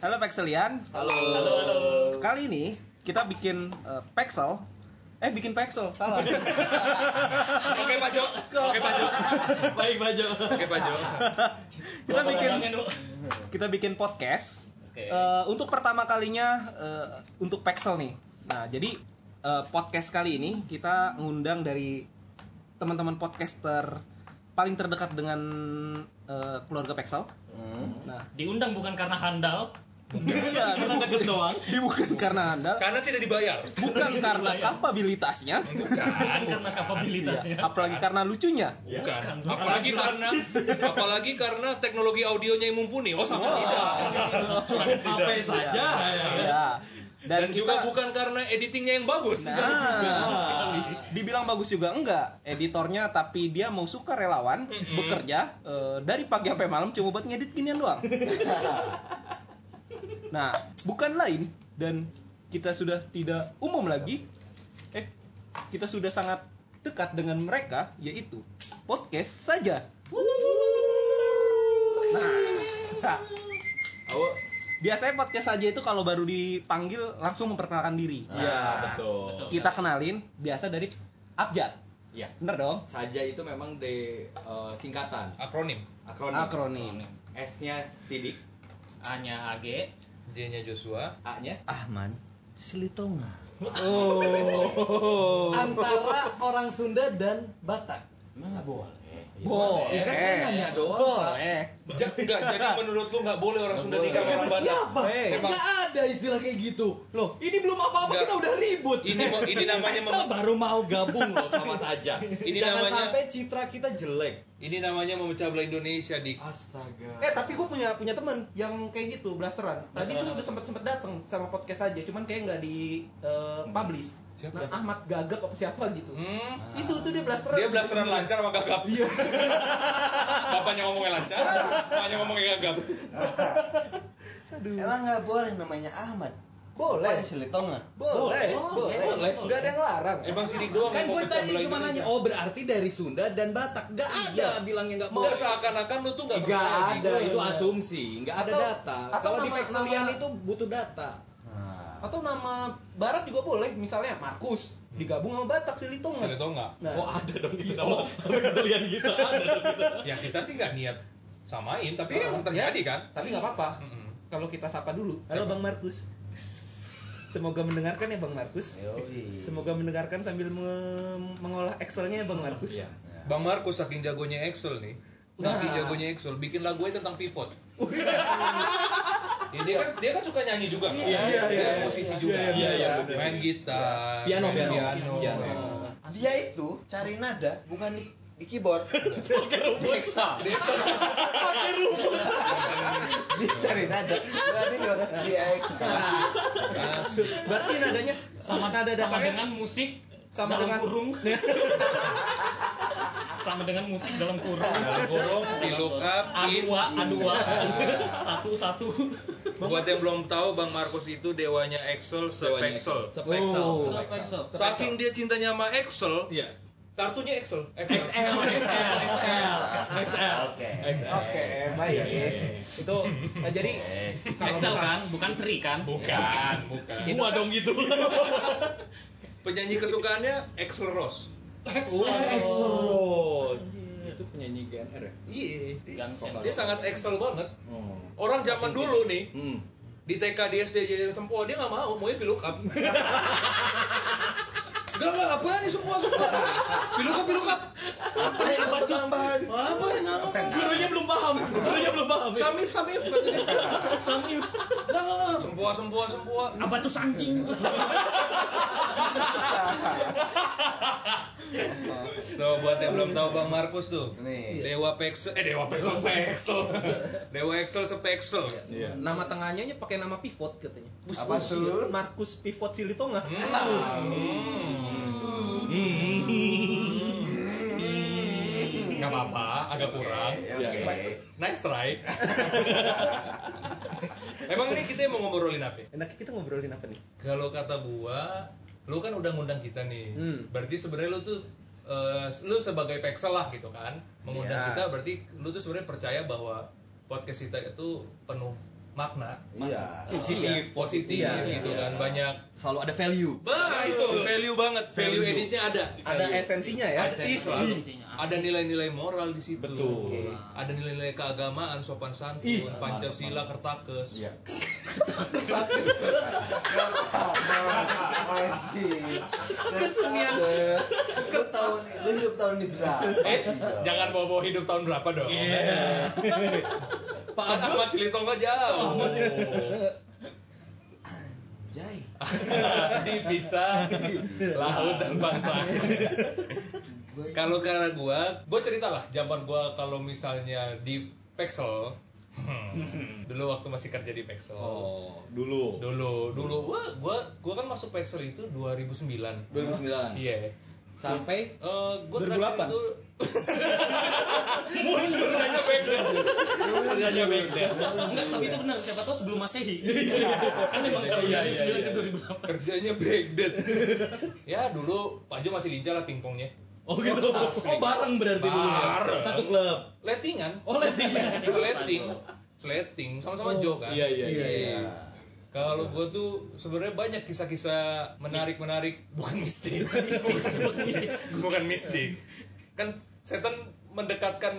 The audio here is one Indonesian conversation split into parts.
Halo Pexelian. Halo. Halo, halo. Kali ini kita bikin eh, Pexel. Eh bikin Pexel, salah. Oke Pak Jo. Oke Pak Jo. Baik Bajo. Oke Pak Jo. kita bikin kita bikin podcast. Oke. Eh, untuk pertama kalinya eh, untuk Pexel nih. Nah, jadi eh, podcast kali ini kita ngundang dari teman-teman podcaster paling terdekat dengan eh, keluarga Pexel. Nah, Diundang bukan karena handal, iya, karena deket doang. dia bukan karena Anda, Karena tidak dibayar. bukan karena kapabilitasnya, Bukan karena kapabilitasnya. apalagi karena lucunya. Bukan. Bukan. Apalagi karena apalagi karena teknologi audionya yang mumpuni. Oh sama tidak. Sangat HP tidak. saja Ya. Dan, Dan, juga kita- bukan karena editingnya yang bagus. Nah, dibilang bagus juga enggak editornya tapi dia mau suka relawan bekerja eh, dari pagi sampai malam cuma buat ngedit ginian doang. nah, bukan lain dan kita sudah tidak umum lagi. Eh, kita sudah sangat dekat dengan mereka yaitu podcast saja. Nah, Awo. biasanya podcast saja itu kalau baru dipanggil langsung memperkenalkan diri. Iya, betul. betul. Kita kenalin biasa dari abjad. Iya. Bener dong? Saja itu memang de eh, singkatan, Akronim. akronim. Akronim. S-nya Sidik, A-nya AG, J-nya Joshua. A-nya Ahman Silitonga Oh. antara orang Sunda dan Batak. Emang nggak boleh Boleh. Ya kan saya nanya doang, Pak. Boleh. Ja- enggak, jadi menurut lu nggak boleh orang Sunda nikah sama orang Batak. siapa? Eh, emang- Enggak ada istilah kayak gitu. Loh, ini belum apa-apa kita udah ribut. Ini ini namanya mem- baru mau gabung loh sama saja. Ini Jangan namanya- sampai citra kita jelek. Ini namanya memecah belah Indonesia, Dik. Astaga. Eh tapi gue punya punya teman yang kayak gitu blasteran. Tadi tuh udah sempet sempet datang sama podcast aja, cuman kayak nggak di eh, publish. Siapa? Nah, Ahmad Gagap apa siapa gitu. Hmm. Itu tuh dia blasteran. Dia blasteran lancar sama gagap. Iya. Bapaknya ngomongnya lancar, bapaknya ngomongnya gagap. Aduh. Emang nggak boleh namanya Ahmad Boleh. Bukan Silitonga Boleh. Boleh. Boleh. Boleh. Nggak ada yang larang. Emang sidik doang Kan mau gue tadi cuma nanya, oh berarti dari Sunda dan Batak. Gak ada bilangnya nggak boleh. Enggak seakan-akan lu tuh enggak Gak ada, itu Iya. asumsi, nggak ada data. atau Kalau di Pexelian nama- itu butuh data. nah, Atau nama barat juga boleh, misalnya Markus digabung sama Batak Silitonga. Enggak? Nah, Oh ada dong gitu nama Pexelian kita ada dong kita. Ya kita sih nggak niat samain, tapi Oh, emang terjadi ya. kan? tapi nggak apa-apa. Mm-mm. Kalau kita sapa dulu. Halo Siapa? Bang Markus. Semoga mendengarkan ya Bang Markus. yoi. Semoga mendengarkan sambil me- mengolah Excelnya ya Bang Markus. Iya. Bang Markus saking jagonya Excel nih. Saking Nah. jagonya Excel, bikin lagu tentang pivot. Ya, dia kan dia kan suka nyanyi juga. Iya, iya, iya. musisi juga. Iya, iya, iya, bener. Main gitar, Piano, main piano. piano. Piano. dia itu cari nada bukan di, di keyboard di Excel Dia Excel. dia cari nada bukan di keyboard di Excel Nah, Berarti nadanya sama nada sama dengan musik sama dalam dengan kurung. sama dengan musik dalam kurung. dalam kurung di look up in A2, A2. Satu, satu. Buat yang belum tahu Bang Markus itu dewanya Excel sepexel. Sepexel. Oh. Saking dia cintanya sama Excel, Iya. Kartunya Excel. Excel. XL, XL, XL. XL. oke Oke, baik. Itu eh, jadi kalau Excel misal- kan, bukan tri kan? Bukan, bukan. Gua dong gitu. Penyanyi kesukaannya Excel Rose. Oh, Excel Rose. Itu penyanyi GNR ya? iya. Dia sangat Excel banget. Oh. Orang zaman dulu nih Hmm. di TK di SD jadi sempoa dia nggak mau, maunya VLOOKUP. Gak gak apa nih semua semua. VLOOKUP VLOOKUP. apa yang kamu tambahan Apa nih nggak apa? Gurunya belum paham. Gurunya belum paham. Samif Samif katanya. Samim. Nggak nggak nggak. Sempoa sempoa sempoa. Apa tuh sancing? Tuh buat yang belum tahu Bang Markus tuh. nih Dewa Pexel, eh Dewa Pexel Pexel. Dewa Excel sepexel. Iya. nama tengahnya nya pakai nama pivot katanya. Apa tuh? Markus Pivot Silitonga. Gak apa-apa, agak kurang. Nice try. Emang nih kita mau ngobrolin apa? Enak kita ngobrolin apa nih? Kalau kata gua, lu kan udah ngundang kita nih. Hmm. Berarti sebenarnya lu tuh eh, lu sebagai pexel lah gitu kan, mengundang Iya. kita berarti lu tuh sebenarnya percaya bahwa podcast kita itu penuh makna Iya. positif positif Iya, gitu kan banyak Selalu ada value. bah itu value banget value, Value. editnya ada Ada esensinya ya. ada Esensinya. ada nilai-nilai moral di situ Betul. ada nilai-nilai keagamaan sopan santun pancasila kertakes Iya. Anjing. Kesenian. Lu tahun lu hidup tahun ini berapa? eh jangan bawa-bawa hidup tahun berapa dong Pak Kan Ahmad Cilito nggak jauh Jai. dipisah laut dan pantai kalau karena gua gua cerita lah zaman gua kalau misalnya di Pexel. Hmm, dulu waktu masih kerja di Pexel. Oh, dulu. dulu dulu. Wah gua gua kan masuk Pexel itu 2009 2009. iya. Sampai Eh, gua 2008. terakhir itu kerjanya backdoor kerjanya backdoor Enggak, tapi itu benar. Siapa tahu sebelum Masehi. kan emang tahun Iya, 2009 iya, ke iya. 2008. kerjanya backdoor ya dulu Pak Jo masih lincah lah pingpongnya Oh gitu. Oh bareng berarti dulu ya. Bareng. Satu klub. lettingan Oh lettingan. Sleting, sleting, sama-sama Jo kan. Iya, iya, iya. Iya. Kalau gue tuh sebenarnya banyak kisah-kisah menarik-menarik, bukan mistik, bukan mistik. Kan setan mendekatkan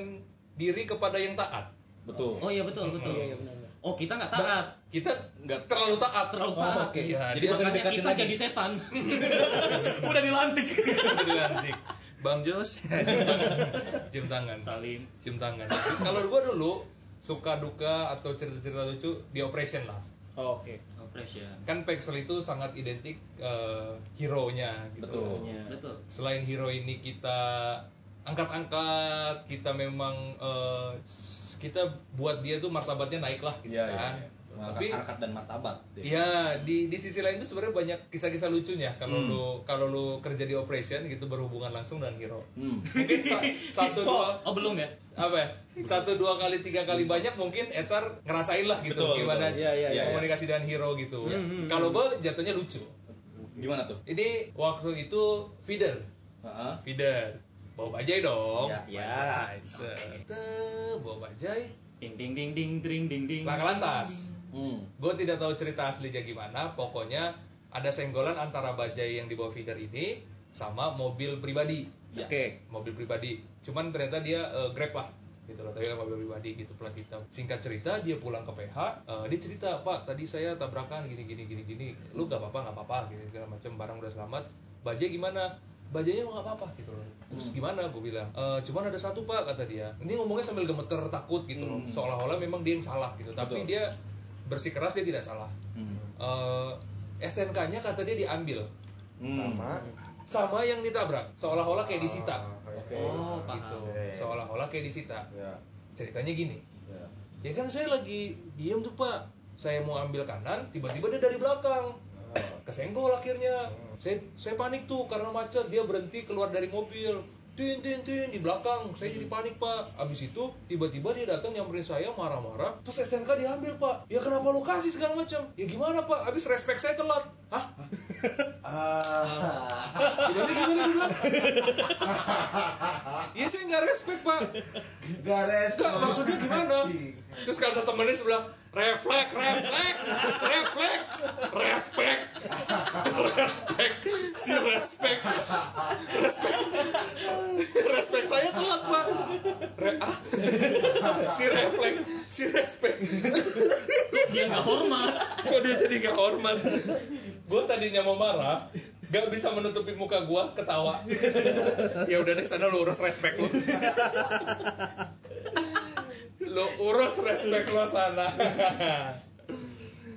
diri kepada yang taat. Betul. Oh iya betul, betul. Iya, iya, benar, benar. Oh, kita nggak taat. Kita nggak terlalu taat. Terlalu Oh, taat. oke. Iya, Jadi dia bukan Makanya kita lagi. jadi setan. Udah dilantik. dilantik. Bang Jos, cium tangan, cium tangan, Salim. cium tangan. Kalau gue dulu suka duka atau cerita-cerita lucu di operation lah. Oh, Oke. Operation. Kan Pexel itu sangat identik eh, hero-nya gitu. Betul. Betul. Selain hero ini kita angkat-angkat, kita memang s- kita buat dia tuh martabatnya naik lah gitu iya, kan. iya. Tapi harkat dan martabat. ya di di sisi lain tuh sebenarnya banyak kisah-kisah lucunya kalau lu kalau lu kerja di operation gitu berhubungan langsung dengan hero. Hmm. Mungkin sa- satu dua Oh, belum ya? apa ya, satu dua kali tiga kali banyak mungkin HR ngerasain lah gitu Betul, gimana betul. Iya, iya, iya. komunikasi dengan hero gitu. Hmm, Kalau gue jatuhnya lucu. Gimana tuh? Ini waktu itu feeder, Heeh. feeder, bawa bajai dong. Ya. Tuh, bawa bajai, Ding ding ding ding ding ding ding. laka lantas. Hmm. Gue tidak tahu cerita aslinya gimana, pokoknya ada senggolan antara bajai yang dibawa feeder ini sama mobil pribadi. Ya. Oke. mobil pribadi cuman ternyata dia eh, grab lah gitu loh tapi kan mobil pribadi gitu plat hitam singkat cerita dia pulang ke PH eh, dia cerita pak tadi saya tabrakan gini gini gini gini lu gak apa-apa nggak apa-apa gitu segala macam barang udah selamat bajai gimana bajainya nggak apa-apa gitu loh. Terus gimana? Gue bilang "Eh, cuman ada satu pak kata dia. Ini ngomongnya sambil gemeter takut gitu loh. Seolah-olah memang dia yang salah gitu. Tapi Betul. dia bersikeras dia tidak salah. Hmm. Eh, STNK-nya kata dia diambil. Hmm. sama. Yang ditabrak. Seolah-olah kayak disita. Oke. Oh, gitu paham. seolah-olah kayak disita. Ya. ceritanya gini. Ya. ya kan saya lagi diem tuh pak. Saya mau ambil kanan tiba-tiba dia dari belakang kesenggol akhirnya. Saya saya panik tuh karena macet. Dia berhenti keluar dari mobil. Tin tin tin di belakang. Saya jadi panik pak. Abis itu tiba-tiba dia datang nyamperin saya marah-marah. Terus STNK diambil pak. Ya kenapa lu kasih segala macam? Ya gimana pak? Abis respect saya telat. Hah? Ah. gimana gimana gimana ya saya nggak respect pak. Gares. Enggak, maksudnya gimana? Terus kata temennya sebelah, refleks, refleks, refleks, respect, respect, si respect, respect, respect saya telat pak, Re, ah, si refleks, si respect, Dia nggak hormat. kok dia jadi gak hormat? Gue tadinya mau marah, gak bisa menutupi muka gue ketawa. ya udah deh sana lu urus respect lu. Lu urus respect lu sana.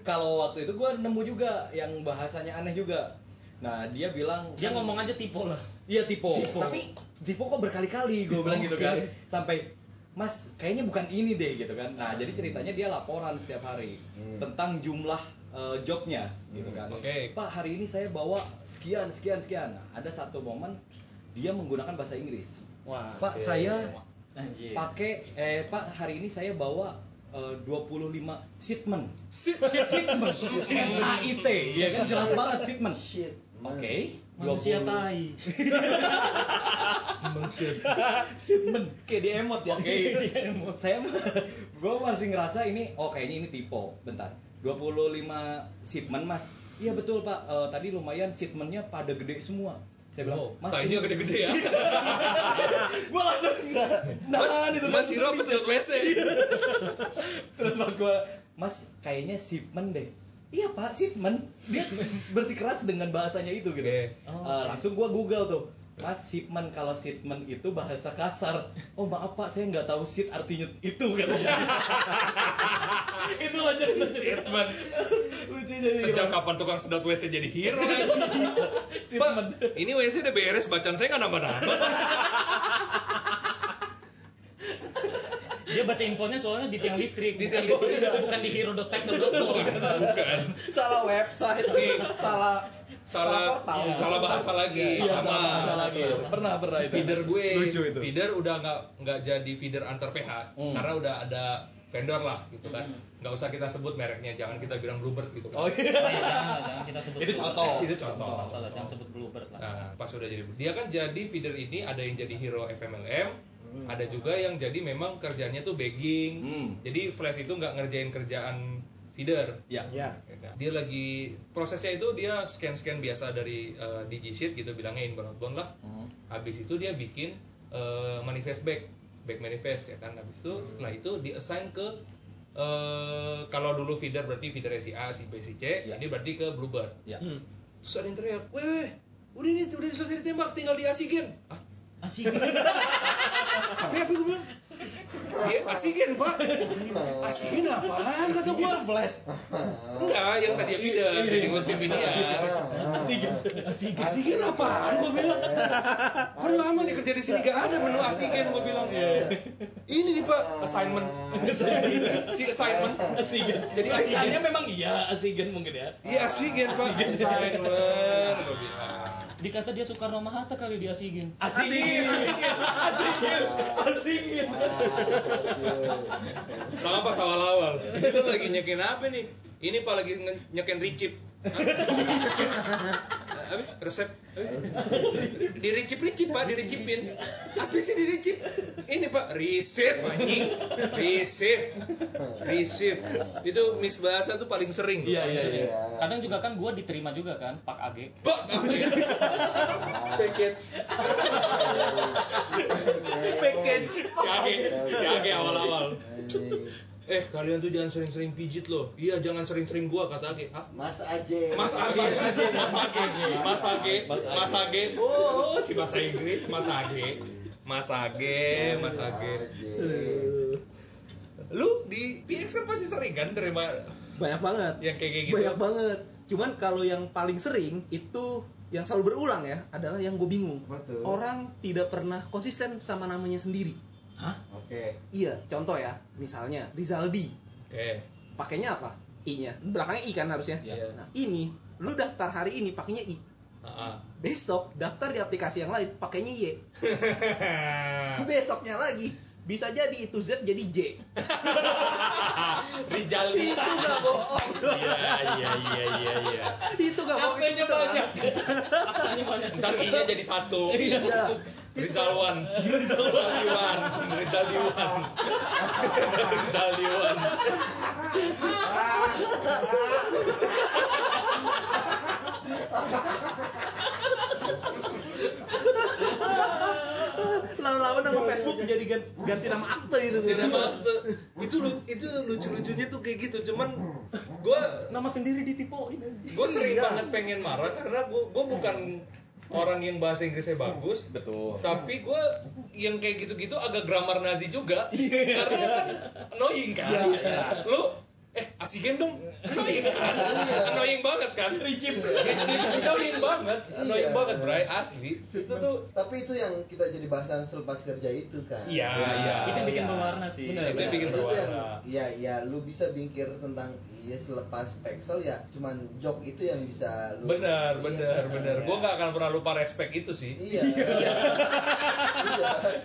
Kalau waktu itu gua nemu juga yang bahasanya aneh juga. Nah, dia bilang Dia ngomong aja tipe lah. Iya tipe. Tapi tipe kok berkali-kali gue bilang gitu kan. Sampai Mas, kayaknya bukan ini deh gitu kan. Nah, jadi ceritanya dia laporan setiap hari tentang jumlah eh, jobnya gitu kan. Oke. Pak, hari ini saya bawa sekian sekian sekian. Nah, ada satu momen dia menggunakan bahasa Inggris. Wah. Pak, saya Anjir. Pakai eh Pak, hari ini saya bawa eh, 25 shipment. Shipment. S A I T. Ya kan jelas banget shipment. Shit. Oke. Manusia 20 tai. Shipment. Kayak di emot ya. Oke. Saya gue masih ngerasa ini oh kayaknya ini tipe. Bentar. 25 shipment Mas. Iya betul Pak. Eh, tadi lumayan shipmentnya pada gede semua. Saya bilang, Oh, Mas ini- gede-gede ya. Gua langsung Mas, nah, itu Mas Hiro apa sedot WC? Terus pas gua, Mas kayaknya shipment deh. Iya pak, shipment. Dia bersikeras dengan bahasanya itu gitu. Oke. Eh, langsung gua google tuh. Mas shipment kalau shipment itu bahasa kasar. Oh maaf pak, saya nggak tahu shit artinya itu katanya. itu aja Shipment. lucu jadi. Sejak kapan tukang sedot WC jadi hero lagi? Pak, ini WC udah beres, bacaan saya nggak nambah-nambah. Dia baca infonya soalnya di tiang listrik. Di tiang bukan, listrik. bukan di hero.pexel.com. Bukan. Bukan. salah website Nih. salah Salah, portal. salah bahasa lagi. Iya, sama. sama, sama lagi. Pernah pernah itu. Feeder gue, Lucu itu. feeder udah nggak nggak jadi feeder antar PH Hmm. karena udah ada vendor lah gitu kan. Nggak usah kita sebut mereknya, jangan kita bilang Bluebird gitu. Oh iya. Nah, ya, jangan, jangan kita sebut. Itu contoh. Itu contoh. Salah, jangan sebut Bluebird lah. Nah, pas udah jadi dia kan jadi feeder ini ada yang jadi hero FMLM, ada juga yang jadi memang kerjanya tuh bagging. Hmm. Jadi Flash itu nggak ngerjain kerjaan feeder. Ya. Ya. Dia lagi prosesnya itu dia scan-scan biasa dari uh, DigiSheet gitu bilangnya inbound outbound lah. Hmm. Habis itu dia bikin uh, manifest back, back manifest ya kan. Habis itu setelah itu di assign ke uh, kalau dulu feeder berarti feeder si A, si B, si C, Ya. ini berarti ke Bluebird. Ya. Terus ada yang teriak, weh, weh, udah ini udah selesai ditembak, tinggal di Asigen. Ah, Asik. tapi apa gue bilang? Dia Asigen pak. Asigen apaan kata gue? Flash. Enggak, yang tadi feeder, jadi ngurusin videoan. Asik. Asigen apaan gue bilang? Udah lama nih kerja di sini gak ada menu Asigen gue bilang. Ini nih pak, assignment. si assignment. Asigen. Jadi Asigennya Asigen. memang iya, Asigen mungkin ya. Iya Asigen pak. Assignment. Gue bilang. Dikata dia Soekarno Mahatta kali di Asigin. Asigen. Asigen. Asigen. Sama pas awal-awal. Ini lu lagi nyekin apa nih? Ini pak lagi nyekin ricip. Resep? Di ricip ricip pak, diricipin. Apa sih diricip? Ini pak, receive anjing. Receive. Receive. Itu miss bahasa tuh paling sering. Iya iya iya. Kadang juga kan gua diterima juga kan, Pak AG. Pak, package. Package. Si Age, si Age awal-awal. Eh, kalian tuh jangan sering-sering pijit loh. Iya, jangan sering-sering gua kata Age. Hah? Mas Aje. Mas Age, Mas Age, Mas Age, Mas Age. Oh, si bahasa Inggris, Mas Age. Mas Age, Mas Age. Lu di PX kan pasti sering kan terima banyak banget yang kayak gitu. banyak banget cuman kalau yang paling sering itu yang selalu berulang ya adalah yang gue bingung Betul. orang tidak pernah konsisten sama namanya sendiri Oke. iya contoh ya misalnya Rizaldi Oke. pakainya apa i nya belakangnya i kan harusnya Iya. nah ini lu daftar hari ini pakainya i Heeh. besok daftar di aplikasi yang lain pakainya y besoknya lagi bisa jadi itu z jadi j Rijaldi. itu nggak bohong Iya, iya, iya, iya, iya. itu nggak bohong itu Apanya banyak. Aktanya banyak. Ntar I-nya jadi satu. iya Rizalwan. Rizaldiwan. Rizaldiwan. Rizaldiwan. lama-lama nama Facebook jadi gan- ganti nama akte gitu Jadi nama akte. itu lu itu lucu-lucunya tuh kayak gitu cuman gua Nama sendiri ditipoin. gue sering Iya. banget pengen marah karena gue gue bukan orang yang bahasa Inggrisnya bagus Betul. tapi gue yang kayak gitu-gitu agak grammar Nazi juga karena kan annoying kan lu eh asigen dong. Annoying. Kan annoying banget kan? Ricip ricip annoying banget. Annoying Iya. banget bray. Asli itu tuh Tapi itu yang kita jadi bahasan selepas kerja itu kan. iya iya. Itu yang bikin berwarna sih. Bener. Itu yang bikin berwarna. ya ya lu bisa bingkir tentang iya selepas pixel ya cuman jok itu yang bisa lu benar Iya, benar benar gue gak akan pernah lupa respect itu sih. Iya. Iya.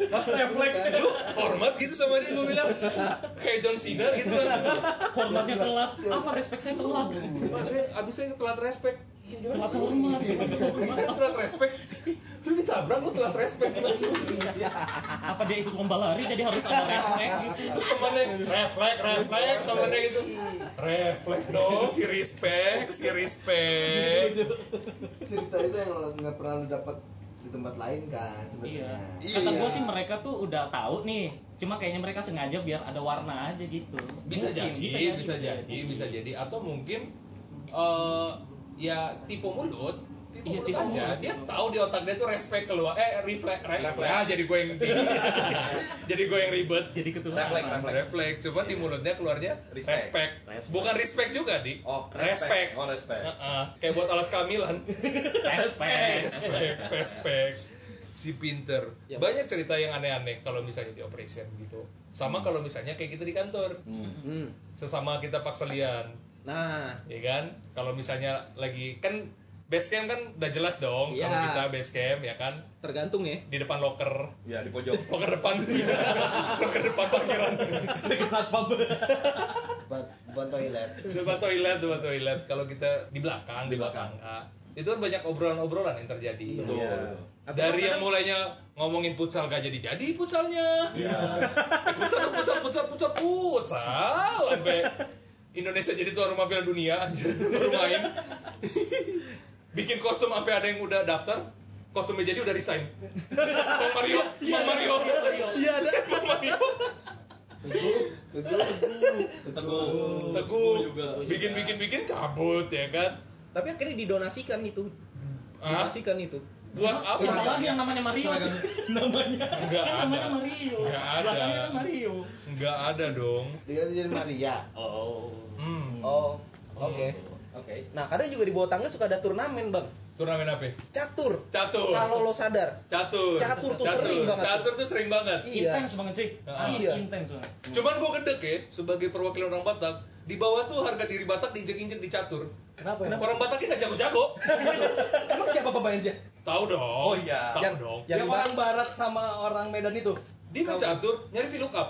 Refleks. Kan? lu hormat gitu sama dia gue bilang. Kayak John Cena gitu langsung Hormatnya telat. Apa respect saya telat? Abis saya telat respect Telat hormat. Gimana telat respect Lu ditabrak lu telat respect langsung. Apa dia ikut lomba lari jadi harus ada respect gitu. Terus temannya refleks, refleks, temannya gitu. Refleks dong, si respect, si respect. cerita itu yang nggak pernah lu dapat di tempat lain kan Iya. sebenarnya Kata gue sih mereka tuh udah tahu nih. Cuma kayaknya mereka sengaja biar ada warna aja gitu. Bisa Mungkin, jadi, bisa jadi, bisa jadi. Atau mungkin eh ya tipe mulut Iya, tipe aja. dia tahu di otak dia tuh respect keluar eh refleks refleks. Ah jadi gue yang jadi gue yang ribet. Jadi ketularan. Refleks, refleks. refleks. Cuma di mulutnya keluarnya Respect. respect, Respect. bukan respect juga dik Oh, respect, Oh, respect. Heeh. kayak buat alas kehamilan. Respect. respect. Respect. Si pinter. Ya, banyak cerita yang aneh-aneh kalau misalnya di operation gitu. Sama kalau misalnya kayak kita di kantor. Hmm. sesama kita paksa lian. Nah, ya kan? Kalau misalnya lagi kan base camp kan udah jelas dong Iya. kalau kita base camp ya kan? Tergantung ya. di depan locker. Ya, di pojok. locker depan. Locker depan parkiran. Deket satpam. buat buat toilet. Depan toilet depan toilet. Kalau kita di belakang Di belakang. Ah, itu kan banyak obrolan-obrolan yang terjadi. Betul. dari yang mulainya ngomongin futsal gak jadi jadi futsalnya. Iya. Eh, futsal futsal futsal futsal futsal. Sampai Indonesia jadi tuan rumah Piala Dunia anjir. Baru main bikin kostum sampai ada yang udah daftar kostumnya jadi udah resign Bang Mario Bang Mario Iya ada. Bang Mario Teguh. teguh bikin bikin bikin cabut ya kan Tapi akhirnya didonasikan itu. ah Donasikan itu. buat apa Siapa lagi yang namanya Mario? namanya. Nggak kan namanya ada. Mario. Nggak ada. Belakangnya kan Mario. nggak ada dong dia jadi Maria Oh. hmm. Oh, oke. Oke. Nah, kadang juga di bawah tangga suka ada turnamen, Bang. turnamen apa Catur. catur Kalau lo sadar. catur Catur tuh sering banget. catur tuh sering banget Iya. Intens banget cuy. Ah. Iya. intens banget. cuman gue gedek ya sebagai perwakilan orang Batak di bawah tuh harga diri Batak diinjek-injek di catur Kenapa? Kenapa orang Bataknya nggak jago-jago Emang siapa pemainnya? tahu dong Oh, iya. tahu Yang, dong yang, Yang orang barat sama orang Medan itu. dia main catur nyari VLOOKUP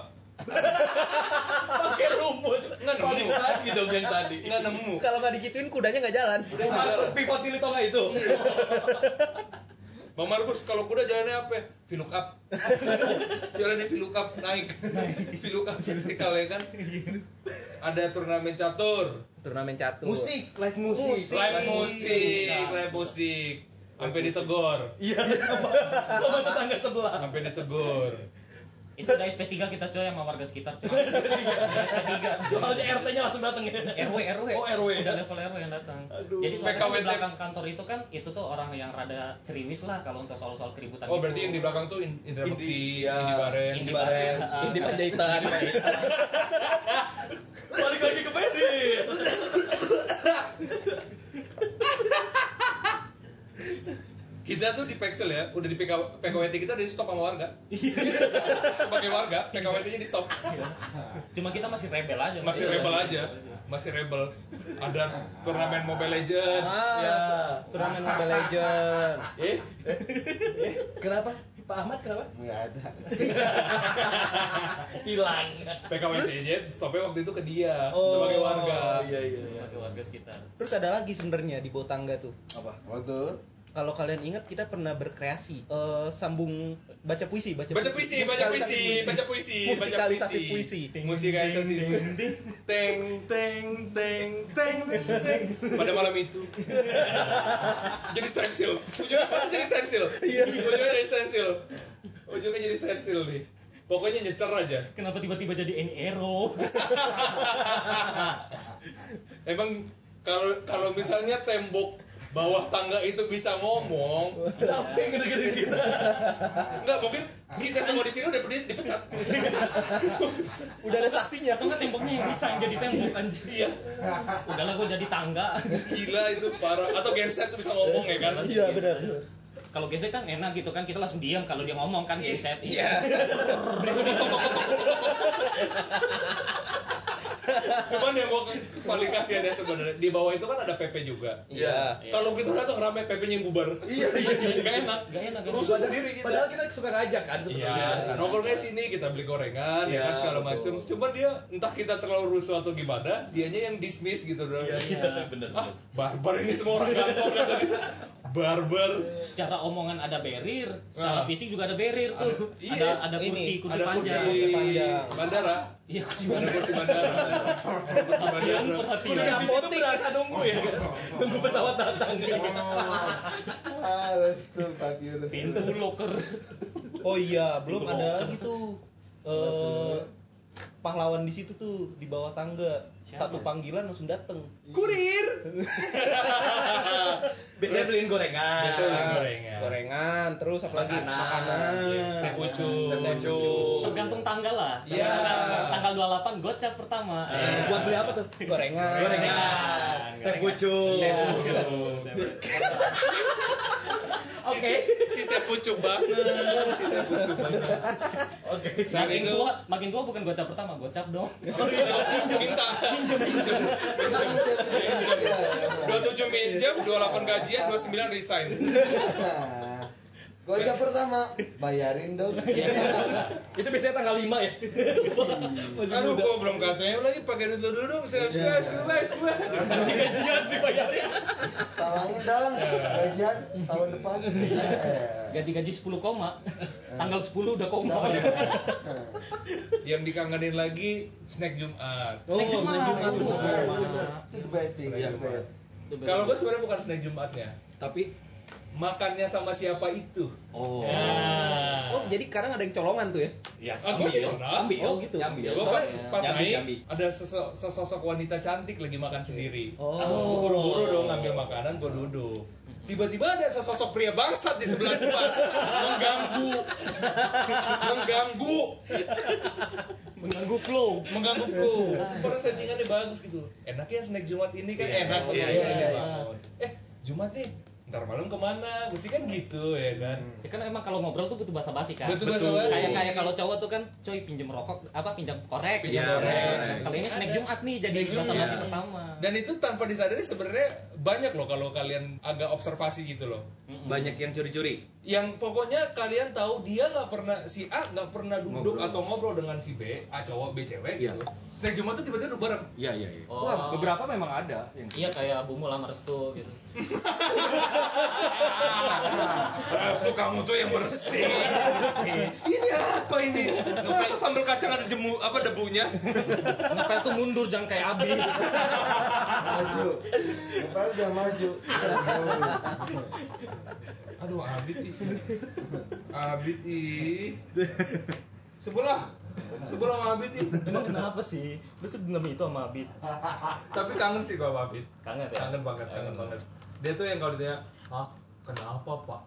Pakai rumput. nggak nemu. Lagi dong yang tadi. nggak nemu. Kalau nggak digituin kudanya nggak jalan. Markus pivot Silitonga itu. Bang Markus kalau kuda jalannya apa? VLOOKUP jalannya VLOOKUP naik. VLOOKUP vertikal ya kan? Ada turnamen catur. Turnamen catur. Musik, live musik. Musik. live musik live musik. Sampai ditegor. Iya, sama, sama tetangga sebelah. sampai ditegor Itu udah SP3 kita coy sama warga sekitar coy. Udah SP3. Soalnya RT-nya langsung datang ya. RW RW. Oh, RW. Udah level RW yang datang. Jadi soalnya PKWT. di belakang kantor itu kan itu tuh orang yang rada ceriwis lah kalau untuk soal-soal keributan oh gitu. berarti yang di belakang tuh In- Indra Indi, Bekti ya. Indi Baren Indi Baren. Indi Panjaitan. Balik lagi ke Pedit. kita tuh di Pexel ya udah di PK, PKWT kita udah di stop sama warga sebagai warga PKWT nya di stop Cuma kita masih rebel aja. masih rebel aja masih rebel ada turnamen Mobile Legend Ah, Ya. turnamen Mobile Legend. eh Kenapa? Pak Ahmad kenapa? nggak ada Hilang. PKWT nya stopnya waktu itu ke dia Oh, sebagai warga Iya, iya, iya. Sebagai warga sekitar. Terus ada lagi sebenarnya di bawah tangga tuh. Apa? waktu Kalau kalian ingat kita pernah berkreasi eh, sambung baca puisi, baca, baca puisi. baca puisi baca puisi baca Musikalisasi puisi. musikalisasi puisi. teng teng teng teng teng pada malam itu. Jadi stensil. Ujungnya pasti jadi stensil. Ujungnya jadi stensil. Ujungnya jadi stensil nih. Pokoknya nyecer aja. Kenapa tiba-tiba jadi Eni Ero? emang kalau kalau misalnya tembok bawah tangga itu bisa ngomong Capek gede-gede kita. enggak mungkin kita semua di sini udah di- dipecat Udah ada saksinya. Nggak temboknya yang bisa yang jadi tembok anjir. iya Udahlah gue jadi tangga. gila itu parah atau genset tuh bisa ngomong ya kan Iya benar. Kalau genset kan enak gitu kan kita langsung diam kalau dia ngomong kan genset. Iya. Cuman yang gua kualifikasi ada sebenarnya di bawah itu kan ada PP juga. Iya. Kalau kita datang rame PP-nya yang bubar. Iya, iya, iya. Gak enak. Gak enak. Rusuh sendiri kita. Padahal kita suka ngajak kan Iya, sebetulnya. nongkrongnya sini kita beli gorengan ya Iya, kan segala macem. Cuman dia entah kita terlalu rusuh atau gimana, dianya yang dismiss gitu. Iya, iya, bener. Ah, barbar ini semua orang kantor. Barber secara omongan ada barrier, Ah. secara fisik juga ada barrier tuh. Ada- iya, ada ada ini, kursi kursi ada kursi panjang. panjang. bandara Iya, kursi panjang. kursi bandara Perhatian, perhatian. Udah apotek berasa nunggu ya kan? Nunggu pesawat datang. ah let's go. Pintu locker. Oh iya, belum ada lagi tuh. Eh pahlawan di situ tuh di bawah tangga. Siapa? Satu panggilan langsung dateng. kurir Biasanya beliin gorengan. Biasanya beliin gorengan. Gorengan, terus apa lagi? Makanan. Makanan. teh pucuk. Tergantung tanggal lah. Iya. Tanggal 28 gocap pertama. Eh, buat beli apa tuh? Gorengan. Gorengan. Teh pucuk. Teh pucuk. Oke. si teh pucuk banget si teh pucuk banget Oke. Saat Makin itu tua, makin tua bukan gocap pertama, gocap dong. minta. Minjem. Minjem. Dua tujuh minjem dua delapan gajian dua sembilan resign. Gojek pertama, bayarin dong. Itu biasanya tanggal 5 ya. Masih aduh gua belum KTM lagi pakai duit dulu dong saya suka suka Gajian dibayarin. Talangin dong, gajian tahun depan. Gaji-gaji 10 koma. Tanggal 10 udah koma. yang dikangenin lagi snack Jumat Oh, Snack Jumat. snack Jumat. Itu the best sih, the best. kalau gua sebenarnya bukan snack Jumatnya Tapi makannya sama siapa itu Oh. Ya. Oh, jadi kadang ada yang colongan tuh ya? Ya, Ah, gua sih pernah. Sambil. Oh, gitu. Sambil. Gua pas, pas Jambi, naik Jambi. ada sesosok, sesosok wanita cantik lagi makan sendiri. Oh. Buru-buru dong ngambil makanan, gua duduk. Tiba-tiba ada sesosok pria bangsat di sebelah gua mengganggu, mengganggu, mengganggu flow. mengganggu flow. Orang settingannya bagus gitu. Enak ya snack Jumat ini kan enak iya, iya, iya, iya. bangun. Eh Jumat nih, ntar malam ke mana? Mesti kan gitu ya kan. Ya kan emang kalau ngobrol tuh butuh basa-basi kan. Betul basa-basi. Kayak kayak kalau cowok tuh kan, coy pinjem rokok, apa pinjam korek, Pinjam gitu. korek. Kalau ini snack. Jumat nih jadi Jumat. basa-basi Iya. pertama. Dan itu tanpa disadari sebenarnya banyak loh kalau kalian agak observasi gitu loh. Banyak yang curi-curi. Yang pokoknya kalian tahu dia nggak pernah si A nggak pernah duduk Ngobrol. atau ngobrol dengan si B A cowok B cewek Iya. gitu snack Jumat tuh tiba-tiba duduk bareng Iya, iya, iya. Oh. Wah, beberapa memang ada yang Iya kayak Bumu lamar restu gitu. Restu kamu tuh yang bersih ini apa ini masa sambal kacang ada jemu apa debunya Ngapel tuh mundur jangan kayak Abi. Maju. Ngepel jangan maju. aduh Abid ih Abid ih sebelah. Sebelah sama Abid ih Emang kenapa sih? Lu sedendam itu sama Abi. tapi kangen sih gua sama Abid. Kangen ya? kangen banget kangen banget. dia tuh yang kalau ditanya ah kenapa pak?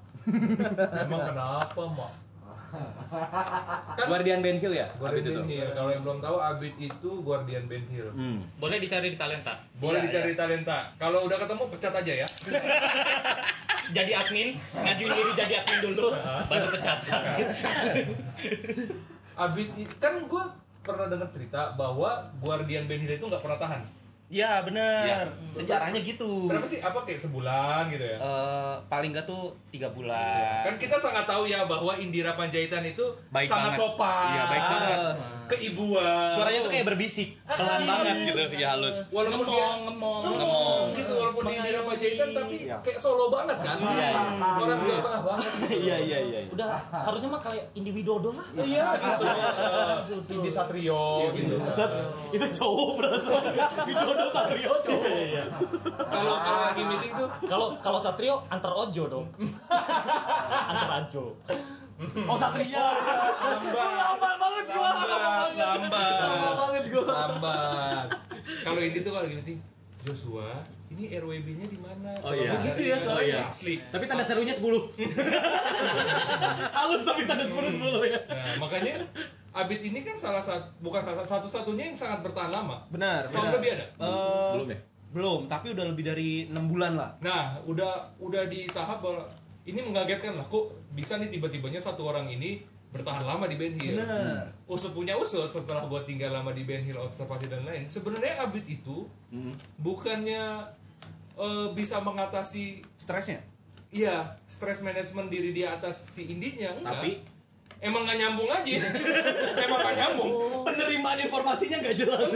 Emang kenapa mak kan Guardian Ben Hill ya? Guardian Abid itu. Ben Hill. Kalau yang belum tahu Abid itu Guardian Ben Hill. Hmm. Boleh dicari di talenta. Boleh Iya, dicari iya. talenta. Kalau udah ketemu pecat aja ya. Jadi admin, ngajuin diri jadi admin dulu, baru pecatan. Abid kan gue pernah dengar cerita bahwa Guardian Ben Hill itu nggak pernah tahan. Ya, benar. Ya. Sejarahnya gitu. Berapa sih? Apa kayak sebulan gitu ya? Eh, paling nggak tuh tiga bulan. Kan kita sangat tahu ya bahwa Indira Panjaitan itu Baik sangat banget. sopan. Iya, baik banget. Keibuan. Suaranya tuh kayak berbisik, pelan banget gitu, ya halus. walaupun dia Ngemong, ngemong. ngemong gitu walaupun dia Indira Panjaitan tapi Iya. kayak solo banget kan Iya, iya. orang Jawa Tengah banget Iya, iya, iya. Udah harusnya mah kayak Indi Widodo lah. iya gitu Indi Satrio gitu Itu cowok perasaan. Widodo Satrio cowok. kalau kalau lagi meeting tuh Kalau kalau Satrio antar ojo dong. antar ajo. Oh, Satria. Lambat banget gua. lambat lambat Lambat banget gua. lambat kalau Indi tuh kalau lagi meeting Joshua ini RWB-nya di mana Oh, iya. Gitu cari ya soalnya. asli Tapi tanda serunya 10. halus tapi tanda 10 10 ya. nah makanya Abid ini kan salah satu bukan salah satu-satunya yang sangat bertahan lama Benar, setahun benar. lebih ada Eh, Belum ya? Belum, tapi udah lebih dari 6 bulan lah. Nah, udah udah di tahap bahwa ini mengagetkan lah kok bisa nih tiba-tibanya satu orang ini bertahan lama di Ben Hill. Benar. Usut punya usut setelah gua tinggal lama di Ben Hill observasi dan lain. Sebenarnya Abid itu Hmm. bukannya eh, bisa mengatasi Stresnya. iya stres manajemen diri di atas si indinya enggak. Tapi emang nggak nyambung aja. Emang nggak nyambung. Penerimaan informasinya nggak jelas.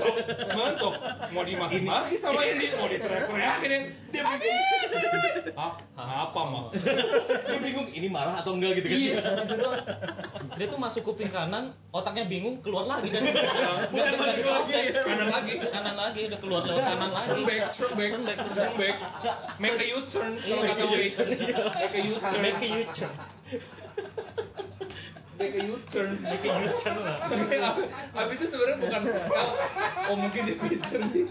Mantap mau dimaki-maki sama ini. mau diteriak-teriakin yang dia bingung. Apa apa mah dia bingung ini marah atau enggak? gitu kan. Iya. Dia tuh masuk kuping kanan, otaknya bingung, keluar lagi kan. Bukan lagi lagi. diproses. kanan lagi. Kanan lagi, udah keluar lewat kanan lagi. turn back turn back Turn back, turn turn back. Make a U-turn kalau Iya, kata make a Waze make a U-turn. Make a U-turn. make a U-turn. Make a U-turn lah. tapi Ab- Abi itu sebenarnya bukan oh, oh mungkin dia pinter nih.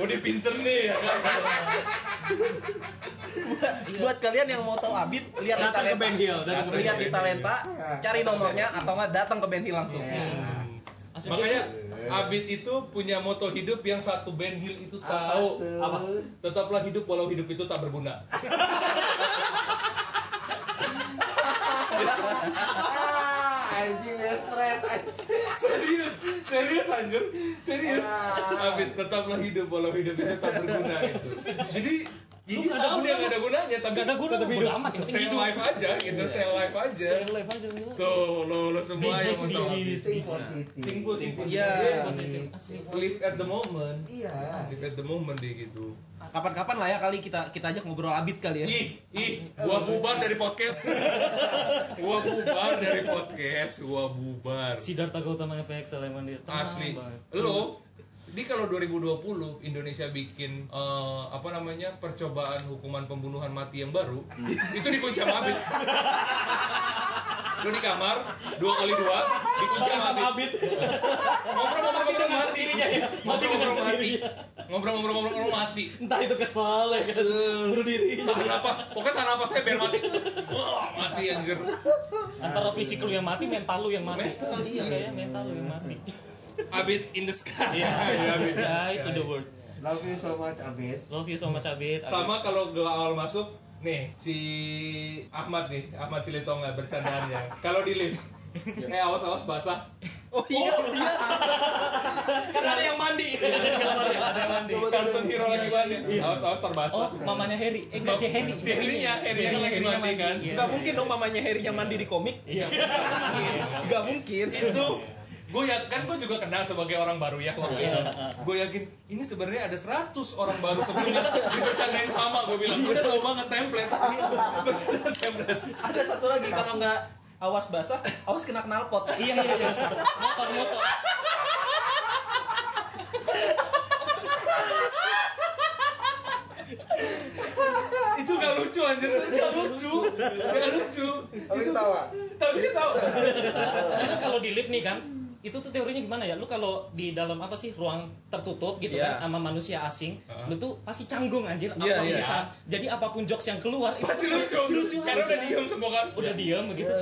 Oh dia pinter nih ya kan? Buat kalian yang mau tahu Abid lihat di Datang ke talenta. Ben Hill, datang ke lihat di talenta cari nomornya atau enggak datang ke Ben Hill langsung. Asli makanya Abid itu punya moto hidup yang satu Ben Hill itu tahu? Apa? tetaplah hidup walau hidup itu tak berguna anjing stres anjing. serius serius anjir serius Ah. Abid tetaplah hidup walau hidup itu tak berguna itu jadi jadi Lu nggak ada tahu dia nggak ada gunanya tapi Gak ada guna, tetap bodo hidup. amat, yang penting hidup. alive aja gitu stay alive aja Stay alive aja. tuh lo lo semua yang mau tahu bijis. Think positif. Think positif. Iya. Live at the moment Iya. live at the moment deh gitu kapan-kapan lah ya kali kita kita ajak ngobrol Abid kali ya ih ih gua bubar dari podcast gua bubar dari podcast gua bubar Siddhartha Gautama PXL yang mandi. Tenang asli lo di kalau 2020 Indonesia bikin eh, apa namanya percobaan hukuman pembunuhan mati yang baru itu dikunci sama Abid. Lo di kamar dua kali dua dikunci sama sama Abid. Abid. Ngobrol-ngobrol-ngobrol mati Mati ngobrol-ngobrol mati sendirinya. ngobrol-ngobrol-ngobrol mati. Entah itu kesal ya kan. Bunuh diri. Tahan napas. Pokoknya tahan napas saya biar mati. Wah mati anjir. Antara fisik lu yang mati, mental lu yang mati. Mental, Iya. Ya, mental lu yang mati. Abid in the sky Iya, Abid in the sky to the world. Love you so much Abid. Love you so much Abid. Abid. sama kalau gua awal masuk nih si Ahmad nih Ahmad Silitonga bercandaannya kalau di lift eh awas awas basah oh iya iya karena ada yang mandi Ada yang mandi. kartun hero lagi mandi awas awas terbasah Oh, mamanya Harry. Eh, enggak si Harry. si Harry-nya Harry-nya lagi mandi kan Iya. nggak mungkin dong mamanya Harry yang mandi di komik Iya. nggak mungkin itu gue ya kan gue juga kenal sebagai orang baru ya waktu itu. Iya. gue yakin ini sebenarnya ada 100 orang baru sebelumnya dibercandain sama gue bilang. Gue udah tau banget template. Template ada satu lagi kalau nggak awas basah awas kena knalpot. Iya, iya, iya. Motor, motor. itu gak lucu anjir. Gak lucu. Gak lucu. Tapi ketawa. tapi Karena kalau di lift nih kan, itu tuh teorinya gimana ya? Lu kalau di dalam apa sih ruang tertutup gitu Iya. kan sama manusia asing, lu tuh pasti canggung anjir Iya, apa iya. bisa. Jadi apa pun jokes yang keluar itu pasti lucu lucu karena udah diem semua kan Udah diem begitu.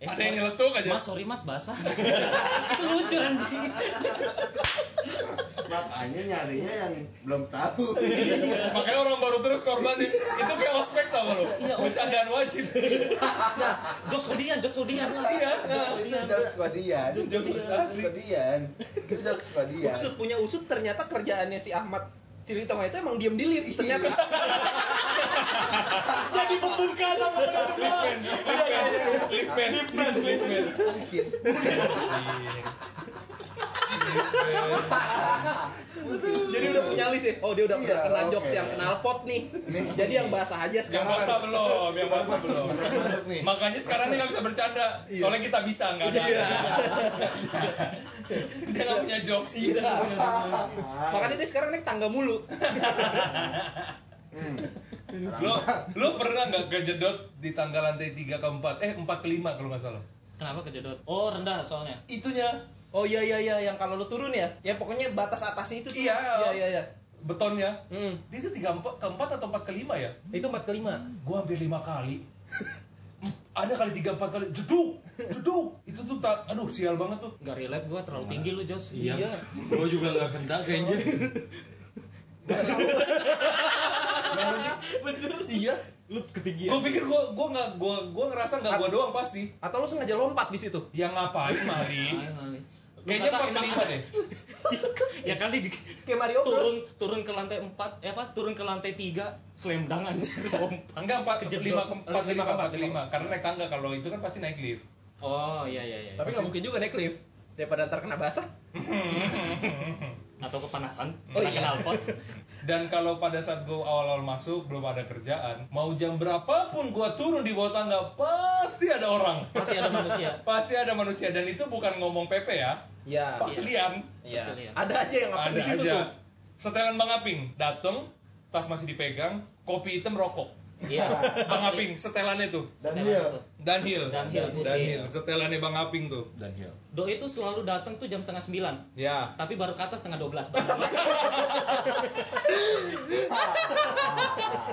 Eh, ada yang nyeletuk aja Mas, sorry mas basah. itu lucu anjing. Makanya nyarinya yang belum tahu. makanya orang baru terus korbannya itu kayak ospek tau lo Iya, bercandaan wajib. Jokes Odian, jokes Odian lah. iya nah. jokes Kodian. Jokes Odian. Jokes Kodian. Jokes Kodian. usut punya usut ternyata kerjaannya si Ahmad Cilitonga itu emang diem di lift ternyata. Jadi pembuka sama penutup lift man lift man lift man Mungkin. Jadi udah punya list ya? Oh dia udah pernah Iya, kena oke. jokes yang kenal pot nih. Jadi yang basah aja yang sekarang. basah belum yang basah belum. Masuk masuk nih. makanya sekarang dia nggak bisa bercanda. Soalnya kita bisa nggak ada Iya. dia nggak punya jokes. Makanya dia sekarang naik tangga mulu. Hmm. lo lo pernah nggak kejedot di tangga lantai 3 ke 4 eh 4 ke 5 kalau nggak salah. Kenapa kejedot? Oh, rendah soalnya. itunya oh iya iya iya yang kalau lu turun ya? Ya pokoknya batas atasnya itu tuh. Iya. iya iya iya. Betonnya hmm. dia itu 3 4 ke 4 atau 4 ke 5 ya? Itu empat ke lima gua hampir 5 kali. Ada kali 3 4 kali. Jeduk! Jeduk! Itu tuh tak aduh sial banget tuh. Gak relate gua terlalu tinggi lu, Jos. iya. Gua juga nggak kena kayaknya iya. Lu ketinggian. Gua pikir gua gua nggak gua gua ngerasa nggak gua doang pasti. atau lu sengaja lompat di situ? Yang ngapain Mali. Kayaknya empat ke emang lima ada- deh. ya kali di Kayak Mario turun turun ke lantai 4 eh apa turun ke lantai 3 slam dunk anjir lompat. Enggak empat lima ke empat Lima empat, empat ke lima karena naik tangga kalau itu kan pasti naik lift. Oh iya iya iya. Tapi nggak mungkin juga naik lift daripada ntar kena basah. atau kepanasan Oh, kena iya. knalpot. Dan kalau pada saat gue awal-awal masuk belum ada kerjaan, mau jam berapapun gue turun di bawah tangga pasti ada orang. Masih ada manusia. pasti ada manusia dan itu bukan ngomong Pepe ya, Iya. Pak Selian. Iya. Pasilian. Ada aja yang absen Ada di situ aja. tuh. Setelan Bang Aping dateng, tas masih dipegang, kopi hitam rokok. Iya. Bang. Aping setelannya tuh. Dan Setelan dia itu. Danhil. Danhil putih. Danhil. Setelannya Bang Aping tuh. Do itu selalu datang tuh jam setengah sembilan, Ya. tapi baru ke atas setengah dua belas.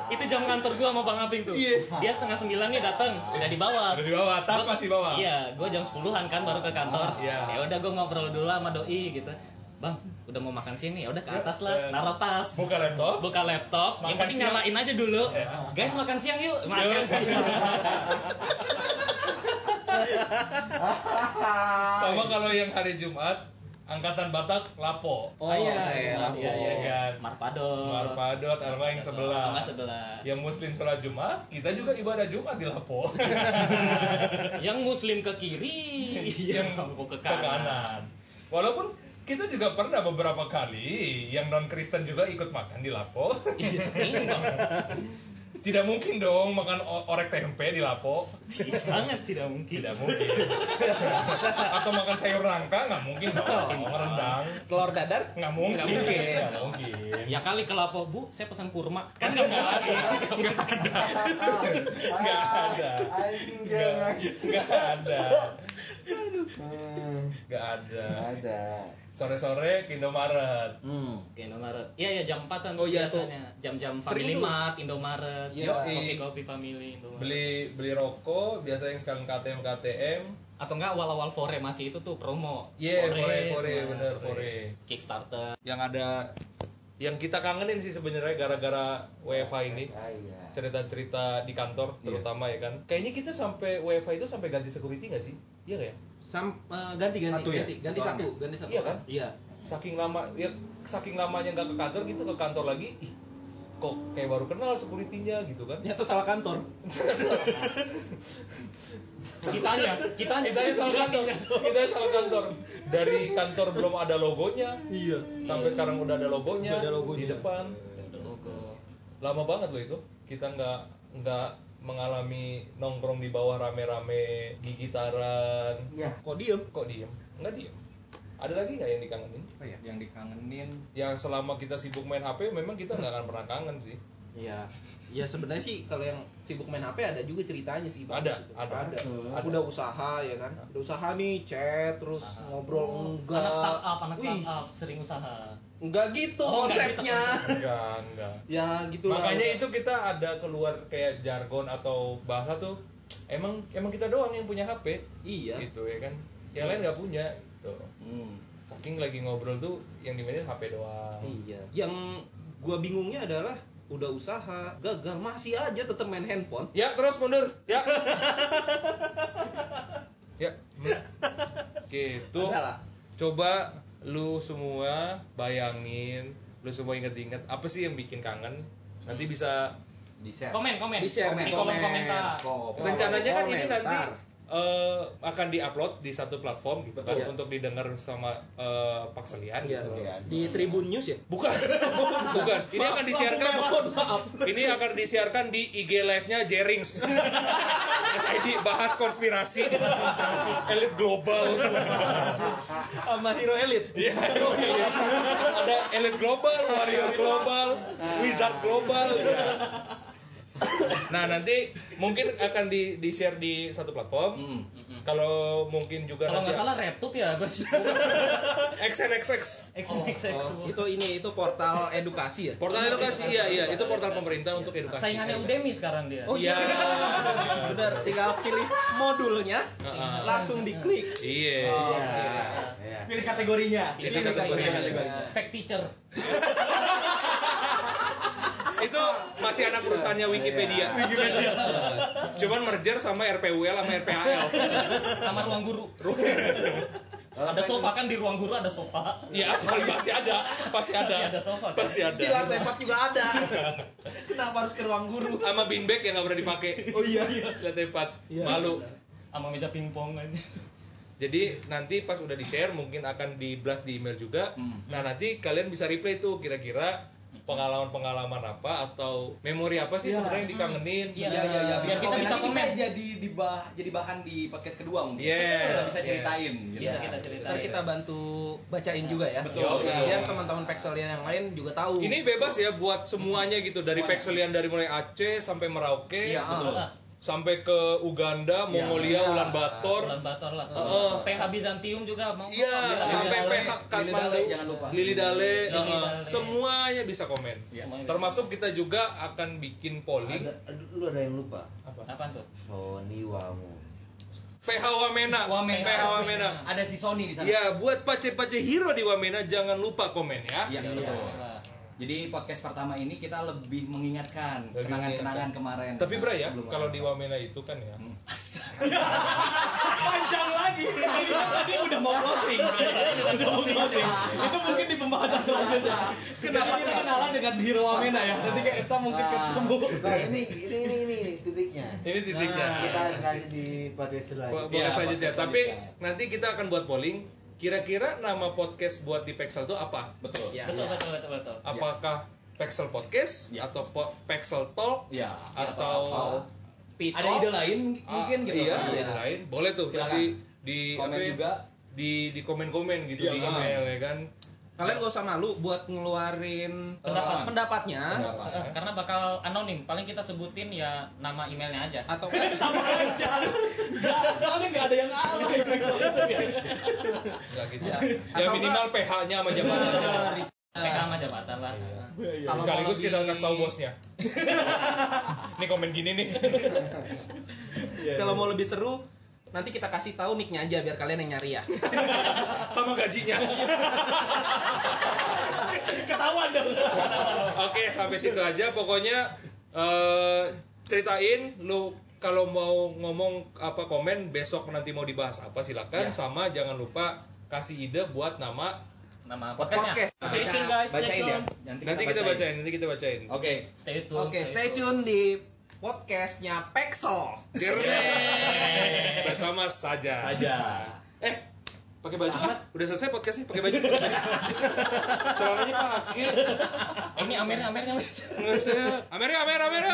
itu jam kantor gua sama Bang Aping tuh. Dia setengah sembilan nih datang, udah di bawah. Udah di bawah, tas masih bawah. Iya, gua jam sepuluhan kan baru ke kantor. Iya. Ya udah gua ngobrol dulu sama doi gitu. Bang, udah mau makan sini, ya udah ke atas lah, naruh tas. Buka laptop. Buka laptop, yang Makan penting siang. nyalain aja dulu. Guys, makan siang yuk. Makan siang. Sama kalau yang hari Jumat, angkatan Batak lapo. Oh, iya, iya, Jumat, iya, iya. kan. Marpadot. Marpadot, Arma yang sebelah. Sama sebelah. Yang muslim sholat Jumat, kita juga ibadah Jumat di Lapo. yang muslim ke kiri, yang kamu ke kanan. Walaupun kita juga pernah beberapa kali yang non Kristen juga ikut makan di Lapo. Iya sering banget. Tidak mungkin dong makan o- orek tempe di Lapo. Sangat tidak mungkin. Tidak mungkin. Atau makan sayur rangka nggak mungkin dong. Rendang Telur dadar? nggak mungkin. Nggak mungkin. Nggak mungkin. Ya kali ke Lapo, Bu, saya pesan kurma. Kan nggak mungkin. Nggak mungkin. Nggak ada. Nggak ada. Nggak ada. nggak ada. Sore-sore ke Indomaret. Hmm. Oke, Indomaret. Iya ya jam 4-an Oh, iya, biasanya. Jam-jam Family. Mart, Indomaret. Iya. Kopi-kopi family Indomaret. Beli beli rokok, biasa yang sekalian KTM KTM. Atau enggak awal-awal Fore masih itu tuh promo. Iya, Fore, Fore, semua. bener, Fore. Kickstarter. Yang ada yang kita kangenin sih sebenarnya gara-gara WFH ini. Ah, iya. Cerita-cerita di kantor terutama ya kan. Kayaknya kita sampai WFH itu sampai ganti security nggak sih? Iya nggak ya? Sam, eh, ganti ganti Satu ya? ganti ganti Satu satu, ganti satu. Iya kan? Iya. Saking lama ya saking lamanya nggak ke kantor gitu ke kantor lagi, ih kok kayak baru kenal security-nya gitu kan. Ternyata salah kantor. Kitanya, kitanya. kita yang salah kantor kita yang salah kantor dari kantor belum ada logonya Iya. sampai sekarang udah ada logonya, Udah ada logonya. di depan Ada logo. lama banget loh itu kita nggak nggak mengalami nongkrong di bawah rame-rame gigitaran Iya. Kok diem? kok diem nggak diem ada lagi nggak yang dikangenin yang dikangenin yang selama kita sibuk main HP memang kita nggak akan pernah kangen sih Iya. Ya sebenarnya sih kalau yang sibuk main HP ada juga ceritanya sih. Bang. Ada, Gitu. ada. ada. Ada. Udah usaha ya kan. Udah usaha nih, chat terus ngobrol enggak. Anak startup, anak Wih, startup sering usaha. Enggak gitu Oh, enggak gitu konsepnya. enggak enggak ya gitu lah. makanya itu kita ada keluar kayak jargon atau bahasa tuh emang emang kita doang yang punya HP Iya. gitu ya kan yang lain nggak punya gitu Hmm. saking lagi ngobrol tuh yang dimainin HP doang Iya. Yang gua bingungnya adalah udah usaha gagal masih aja tetap main handphone. ya terus mundur ya ya gitu Ada lah. coba lu semua bayangin lu semua inget-inget apa sih yang bikin kangen nanti bisa di share Komen, komen. Di-share, di di kolom komen. komentar. Kolom rencananya kan ini nanti eh, akan diupload di satu platform gitu kan Iya. untuk didengar sama eh, Pak Selian Iya, gitu. di Tribun News ya. Bukan, bukan. Ini akan disiarkan. Ini akan disiarkan di IG live-nya Jerings. SID bahas konspirasi, elit global. Sama Hero Elite. Iya, elit. ada elit global, warrior global, wizard global. ya. Nah nanti mungkin akan di di share di satu platform. Hmm. Kalau mungkin juga Kalau nggak salah RedTube ya, Bos. XNXX XNXX. Oh, itu ini itu portal edukasi ya. Portal edukasi, iya iya itu portal pemerintah untuk edukasi. Saingannya Udemy sekarang dia. Oh Iya. Benar, tinggal pilih modulnya, Heeh. langsung diklik. Iya. Iya. Pilih kategorinya. Itu Pilih kategorinya. kategorinya. Fake teacher. Itu masih anak perusahaannya Wikipedia. Wikipedia. Cuman merger sama RPUL sama RPAL. Kamar ruang guru. Ada sofa kan di ruang guru ada sofa. Ya, pasti ada, pasti ada. Pasti ada sofa, kan? Pasti ada. Di lantai 4 juga ada. Kenapa harus ke ruang guru? Sama beanbag yang nggak pernah dipakai. Oh iya. Lantai 4. Iya. Malu. Sama meja pingpong aja. Jadi nanti pas udah di-share mungkin akan di-blast di email juga. Nah, nanti kalian bisa reply tuh kira-kira pengalaman-pengalaman apa atau memori apa sih Iya. sebenarnya yang dikangenin. Iya. Ya, ya, ya. Biar kita bisa komen. jadi di bah, jadi bahan di podcast kedua mungkin. Yes, Kita bisa yes. ceritain. gitu. Bisa kita ceritain. Ntar kita bantu bacain juga ya. Betul. Biar teman-teman Pexelian yang lain juga tahu. Ini bebas ya buat semuanya gitu dari. Pexelian dari mulai Aceh sampai Merauke Iya, betul. Sampai ke Uganda, Mongolia, Iya. Ulan Bator. Ulan Bator lah. Heeh. PH Bizantium juga mau. Iya, sampai Dale, PH Lili Kathmandu, Dale, jangan lupa. Lili Dale, Lili. Dale. semuanya bisa komen. Semuanya. Termasuk kita juga akan bikin polling. Ada, ada- lu ada yang lupa. Apa? Apaan tuh? Sony Wamu. PH Wamena. Wamena. PH Wamena. Ada si Sony di sana. Ya, buat pace-pace hero di Wamena jangan lupa komen ya. Iya, betul. Jadi podcast pertama ini kita lebih mengingatkan kenangan-kenangan kemarin. Tapi Bra ya, kalau di Wamena itu kan ya. panjang lagi. Ini tadi udah mau closing. udah mau closing. Itu mungkin di pembahasan selanjutnya. Kenapa kita kenalan dengan Hero Wamena ya? Nanti kayak kita mungkin ketemu. Nah, ini ini ini ini titiknya. Ini titiknya. Kita kasih di podcast selanjutnya. boleh Iya, selanjutnya. podcast Tapi nanti kita akan buat polling. Kira-kira nama podcast buat di Pexel itu apa? Betul. Ya. Betul, betul, betul, betul. Apakah Pexel Podcast Ya. atau po- Pexel Talk Ya. atau Ada ide lain mungkin Ah, gitu. Iya, Iya. ada ide lain. Boleh tuh Silakan. nanti di Komen apa ya, juga. di di komen-komen gitu Iya, di email ya kan. Kalian gak usah malu buat ngeluarin Pendapat. eh, pendapatnya Pendapat. Karena bakal anonim, paling kita sebutin ya nama emailnya aja. atau Sama aja. Enggak, soalnya enggak ada yang alay. Enggak gitu. Ya. Ya, Atau minimal PH-nya sama jabatannya. PK sama jabatan lah. Kalau Sekaligus kita kasih tahu bosnya. Ini komen gini nih. Kalau mau lebih seru nanti kita kasih tahu nicknya aja biar kalian yang nyari ya. sama gajinya. Ketahuan dong. Oke, sampai situ aja. Pokoknya eh, ceritain lu kalau mau ngomong apa komen besok nanti mau dibahas apa silakan Ya. sama jangan lupa kasih ide buat nama Nama podcastnya. Podcast. Stay tune guys, stay Bacain ya. tune. nanti kita bacain nanti kita bacain Oke. Stay tune. Oke, stay tune di podcastnya Pexel. Yeay. bersama saja Saja. eh pakai baju ah udah selesai podcastnya pakai baju celananya pakai Ini Amer Amernya. Nggak usah. Amerika Amerika Amerika